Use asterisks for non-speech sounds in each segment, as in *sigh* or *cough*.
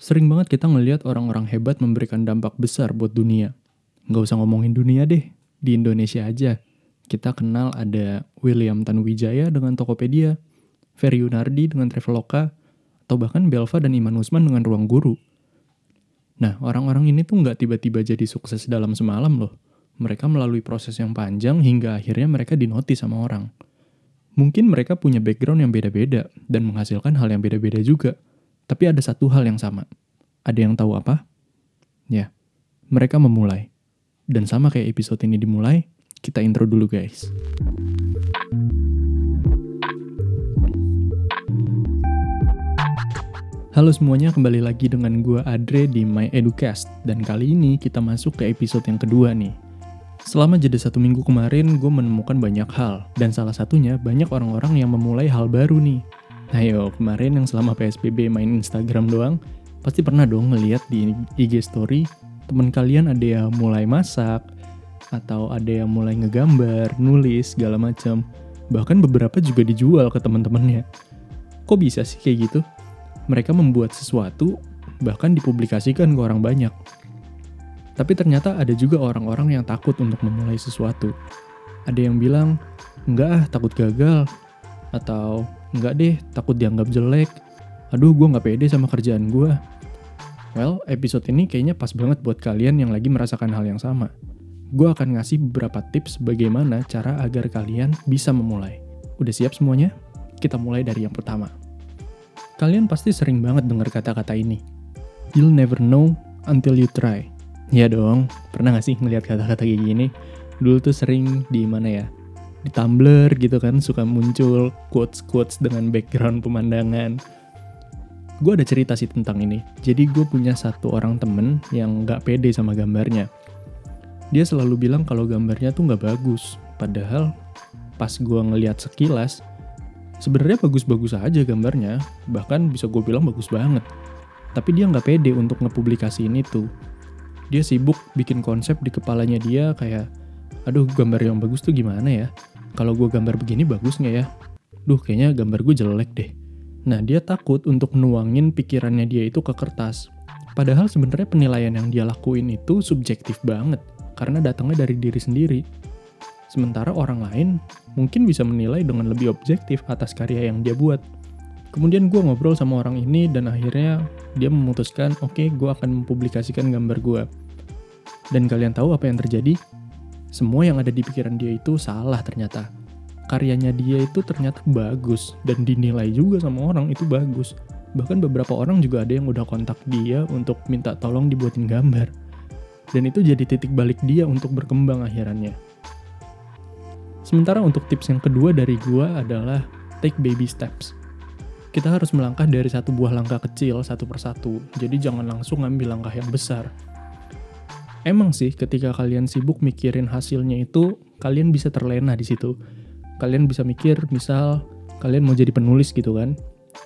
Sering banget kita ngelihat orang-orang hebat memberikan dampak besar buat dunia. Nggak usah ngomongin dunia deh, di Indonesia aja. Kita kenal ada William Tanuwijaya dengan Tokopedia, Ferry Yunardi dengan Traveloka, atau bahkan Belva dan Iman Usman dengan Ruang Guru. Nah, orang-orang ini tuh nggak tiba-tiba jadi sukses dalam semalam loh. Mereka melalui proses yang panjang hingga akhirnya mereka dinotis sama orang. Mungkin mereka punya background yang beda-beda dan menghasilkan hal yang beda-beda juga – tapi ada satu hal yang sama. Ada yang tahu apa? Ya, mereka memulai. Dan sama kayak episode ini dimulai, kita intro dulu guys. Halo semuanya, kembali lagi dengan gue Adre di My Educast. Dan kali ini kita masuk ke episode yang kedua nih. Selama jeda satu minggu kemarin, gue menemukan banyak hal. Dan salah satunya, banyak orang-orang yang memulai hal baru nih Ayo, kemarin yang selama PSBB main Instagram doang, pasti pernah dong ngeliat di IG story temen kalian ada yang mulai masak, atau ada yang mulai ngegambar, nulis, segala macam. Bahkan beberapa juga dijual ke teman-temannya. Kok bisa sih kayak gitu? Mereka membuat sesuatu, bahkan dipublikasikan ke orang banyak. Tapi ternyata ada juga orang-orang yang takut untuk memulai sesuatu. Ada yang bilang, enggak ah, takut gagal. Atau Enggak deh, takut dianggap jelek. Aduh, gue gak pede sama kerjaan gue. Well, episode ini kayaknya pas banget buat kalian yang lagi merasakan hal yang sama. Gue akan ngasih beberapa tips bagaimana cara agar kalian bisa memulai. Udah siap semuanya? Kita mulai dari yang pertama. Kalian pasti sering banget dengar kata-kata ini. You'll never know until you try. Ya dong, pernah gak sih ngeliat kata-kata kayak gini? Dulu tuh sering di mana ya? Di Tumblr gitu kan suka muncul quotes-quotes dengan background pemandangan. Gue ada cerita sih tentang ini. Jadi gue punya satu orang temen yang gak pede sama gambarnya. Dia selalu bilang kalau gambarnya tuh gak bagus. Padahal pas gue ngeliat sekilas, sebenarnya bagus-bagus aja gambarnya. Bahkan bisa gue bilang bagus banget. Tapi dia gak pede untuk ngepublikasiin itu. Dia sibuk bikin konsep di kepalanya dia kayak, aduh gambar yang bagus tuh gimana ya? Kalau gue gambar begini bagus nggak ya? Duh, kayaknya gambar gue jelek deh. Nah, dia takut untuk nuangin pikirannya dia itu ke kertas. Padahal sebenarnya penilaian yang dia lakuin itu subjektif banget, karena datangnya dari diri sendiri. Sementara orang lain mungkin bisa menilai dengan lebih objektif atas karya yang dia buat. Kemudian gue ngobrol sama orang ini dan akhirnya dia memutuskan, oke okay, gue akan mempublikasikan gambar gue. Dan kalian tahu apa yang terjadi? Semua yang ada di pikiran dia itu salah ternyata. Karyanya dia itu ternyata bagus dan dinilai juga sama orang itu bagus. Bahkan beberapa orang juga ada yang udah kontak dia untuk minta tolong dibuatin gambar. Dan itu jadi titik balik dia untuk berkembang akhirannya. Sementara untuk tips yang kedua dari gua adalah take baby steps. Kita harus melangkah dari satu buah langkah kecil satu persatu, jadi jangan langsung ngambil langkah yang besar Emang sih ketika kalian sibuk mikirin hasilnya itu, kalian bisa terlena di situ. Kalian bisa mikir, misal kalian mau jadi penulis gitu kan.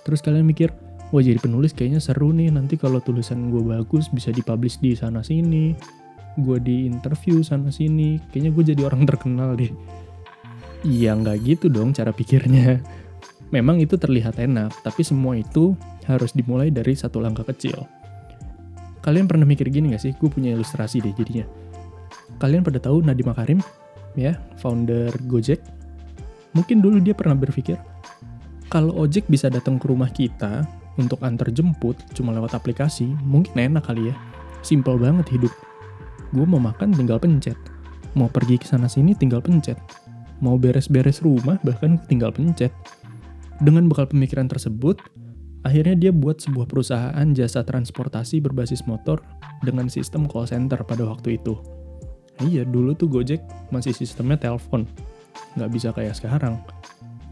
Terus kalian mikir, wah jadi penulis kayaknya seru nih, nanti kalau tulisan gue bagus bisa dipublish di sana sini. Gue di interview sana sini, kayaknya gue jadi orang terkenal deh. Iya nggak gitu dong cara pikirnya. Memang itu terlihat enak, tapi semua itu harus dimulai dari satu langkah kecil. Kalian pernah mikir gini gak sih? Gue punya ilustrasi deh jadinya. Kalian pada tahu Nadiem Makarim, ya, founder Gojek. Mungkin dulu dia pernah berpikir, kalau ojek bisa datang ke rumah kita untuk antar jemput cuma lewat aplikasi, mungkin enak kali ya. Simple banget hidup. Gue mau makan tinggal pencet. Mau pergi ke sana sini tinggal pencet. Mau beres-beres rumah bahkan tinggal pencet. Dengan bekal pemikiran tersebut, Akhirnya dia buat sebuah perusahaan jasa transportasi berbasis motor dengan sistem call center pada waktu itu. Iya, dulu tuh Gojek masih sistemnya telepon. Nggak bisa kayak sekarang.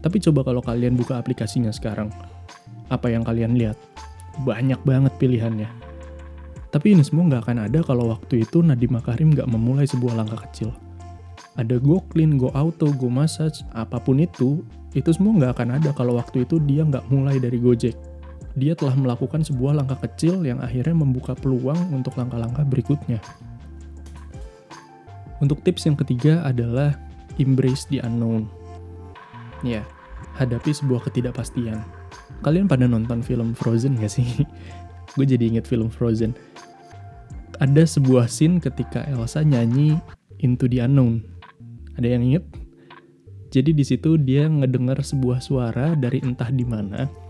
Tapi coba kalau kalian buka aplikasinya sekarang. Apa yang kalian lihat? Banyak banget pilihannya. Tapi ini semua nggak akan ada kalau waktu itu Nadiem Makarim nggak memulai sebuah langkah kecil. Ada Go Clean, Go Auto, Go Massage, apa pun itu, itu semua nggak akan ada kalau waktu itu dia nggak mulai dari Gojek dia telah melakukan sebuah langkah kecil yang akhirnya membuka peluang untuk langkah-langkah berikutnya. Untuk tips yang ketiga adalah embrace the unknown. Ya, hadapi sebuah ketidakpastian. Kalian pada nonton film Frozen gak sih? *laughs* gue jadi inget film Frozen. Ada sebuah scene ketika Elsa nyanyi Into the Unknown. Ada yang inget? Jadi di situ dia ngedengar sebuah suara dari entah di mana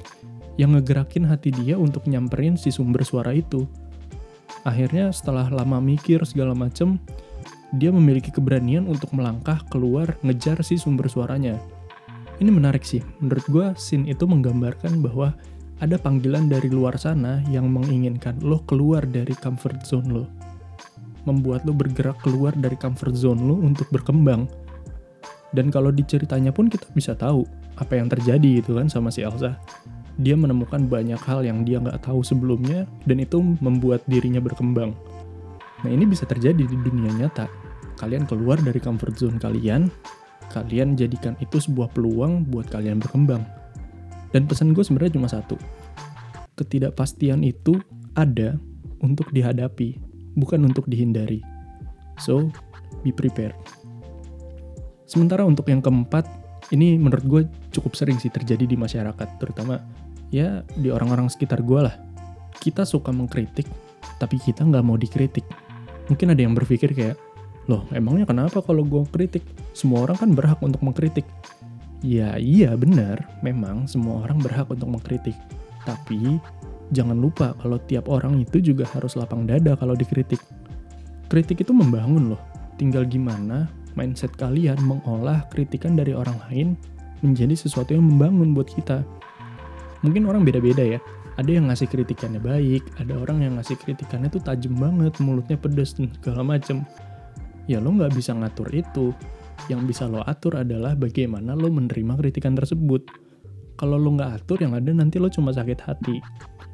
yang ngegerakin hati dia untuk nyamperin si sumber suara itu. Akhirnya setelah lama mikir segala macem, dia memiliki keberanian untuk melangkah keluar ngejar si sumber suaranya. Ini menarik sih, menurut gue scene itu menggambarkan bahwa ada panggilan dari luar sana yang menginginkan lo keluar dari comfort zone lo. Membuat lo bergerak keluar dari comfort zone lo untuk berkembang. Dan kalau diceritanya pun kita bisa tahu apa yang terjadi gitu kan sama si Elsa. Dia menemukan banyak hal yang dia nggak tahu sebelumnya dan itu membuat dirinya berkembang. Nah ini bisa terjadi di dunia nyata. Kalian keluar dari comfort zone kalian, kalian jadikan itu sebuah peluang buat kalian berkembang dan pesan gue sebenarnya cuma satu. Ketidakpastian itu ada untuk dihadapi, bukan untuk dihindari. So, be prepared. Sementara untuk yang keempat, ini menurut gue cukup sering sih terjadi di masyarakat, terutama ya di orang-orang sekitar gue lah. Kita suka mengkritik, tapi kita nggak mau dikritik. Mungkin ada yang berpikir kayak, loh emangnya kenapa kalau gue kritik? Semua orang kan berhak untuk mengkritik. Ya iya benar, memang semua orang berhak untuk mengkritik. Tapi jangan lupa kalau tiap orang itu juga harus lapang dada kalau dikritik. Kritik itu membangun loh, tinggal gimana mindset kalian mengolah kritikan dari orang lain menjadi sesuatu yang membangun buat kita. Mungkin orang beda-beda ya, ada yang ngasih kritikannya baik, ada orang yang ngasih kritikannya tuh tajam banget, mulutnya pedes dan segala macem. Ya lo nggak bisa ngatur itu, yang bisa lo atur adalah bagaimana lo menerima kritikan tersebut. Kalau lo nggak atur, yang ada nanti lo cuma sakit hati.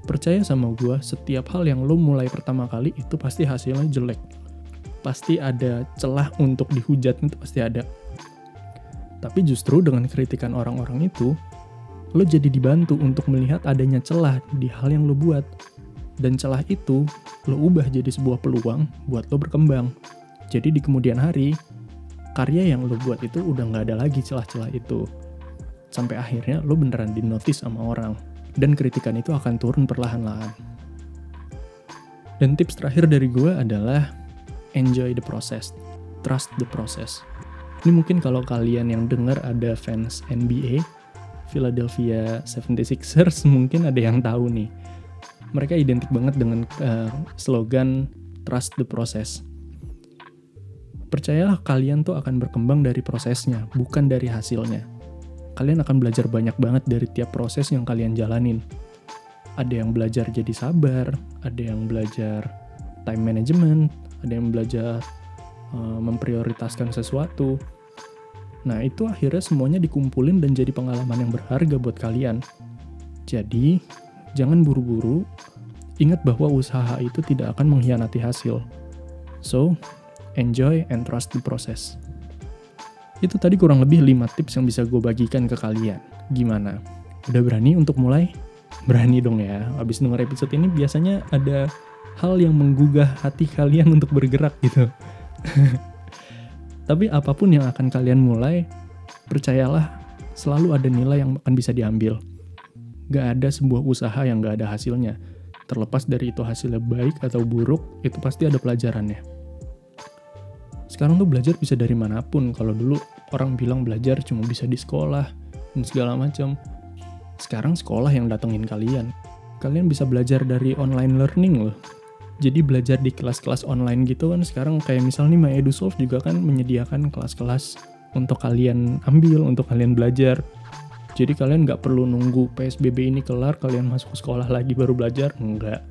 Percaya sama gue, setiap hal yang lo mulai pertama kali itu pasti hasilnya jelek. Pasti ada celah untuk dihujat, itu pasti ada. Tapi justru dengan kritikan orang-orang itu, lo jadi dibantu untuk melihat adanya celah di hal yang lo buat. Dan celah itu, lo ubah jadi sebuah peluang buat lo berkembang. Jadi di kemudian hari, karya yang lo buat itu udah nggak ada lagi celah-celah itu. Sampai akhirnya lo beneran dinotis sama orang. Dan kritikan itu akan turun perlahan-lahan. Dan tips terakhir dari gue adalah enjoy the process. Trust the process. Ini mungkin kalau kalian yang dengar ada fans NBA, Philadelphia 76ers *laughs* mungkin ada yang tahu nih. Mereka identik banget dengan uh, slogan trust the process Percayalah kalian tuh akan berkembang dari prosesnya, bukan dari hasilnya. Kalian akan belajar banyak banget dari tiap proses yang kalian jalanin. Ada yang belajar jadi sabar, ada yang belajar time management, ada yang belajar uh, memprioritaskan sesuatu. Nah, itu akhirnya semuanya dikumpulin dan jadi pengalaman yang berharga buat kalian. Jadi, jangan buru-buru. Ingat bahwa usaha itu tidak akan mengkhianati hasil. So, enjoy, and trust the process. Itu tadi kurang lebih 5 tips yang bisa gue bagikan ke kalian. Gimana? Udah berani untuk mulai? Berani dong ya. Abis denger episode ini biasanya ada hal yang menggugah hati kalian untuk bergerak gitu. *laughs* Tapi apa pun yang akan kalian mulai, percayalah selalu ada nilai yang akan bisa diambil. Gak ada sebuah usaha yang gak ada hasilnya. Terlepas dari itu hasilnya baik atau buruk, itu pasti ada pelajarannya. Sekarang tuh belajar bisa dari mana pun. Kalau dulu orang bilang belajar cuma bisa di sekolah dan segala macam. Sekarang sekolah yang datengin kalian. Kalian bisa belajar dari online learning loh jadi belajar di kelas-kelas online gitu kan sekarang kayak misalnya nih My EduSolve juga kan menyediakan kelas-kelas untuk kalian ambil, untuk kalian belajar. Jadi kalian nggak perlu nunggu PSBB ini kelar, kalian masuk sekolah lagi baru belajar, enggak.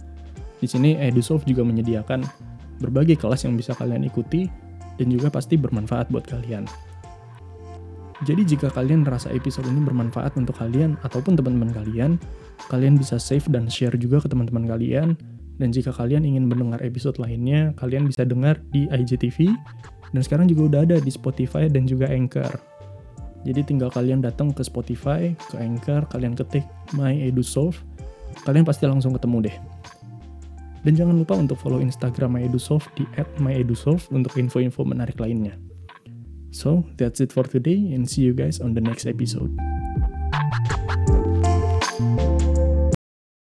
Di sini EduSolve juga menyediakan berbagai kelas yang bisa kalian ikuti dan juga pasti bermanfaat buat kalian. Jadi jika kalian merasa episode ini bermanfaat untuk kalian ataupun teman-teman kalian, kalian bisa save dan share juga ke teman-teman kalian. Dan jika kalian ingin mendengar episode lainnya, kalian bisa dengar di IGTV dan sekarang juga udah ada di Spotify dan juga Anchor. Jadi tinggal kalian datang ke Spotify, ke Anchor, kalian ketik My EduSolve, kalian pasti langsung ketemu deh. Dan jangan lupa untuk follow Instagram MyEduSolve di @myedusolve untuk info-info menarik lainnya. So, that's it for today and see you guys on the next episode.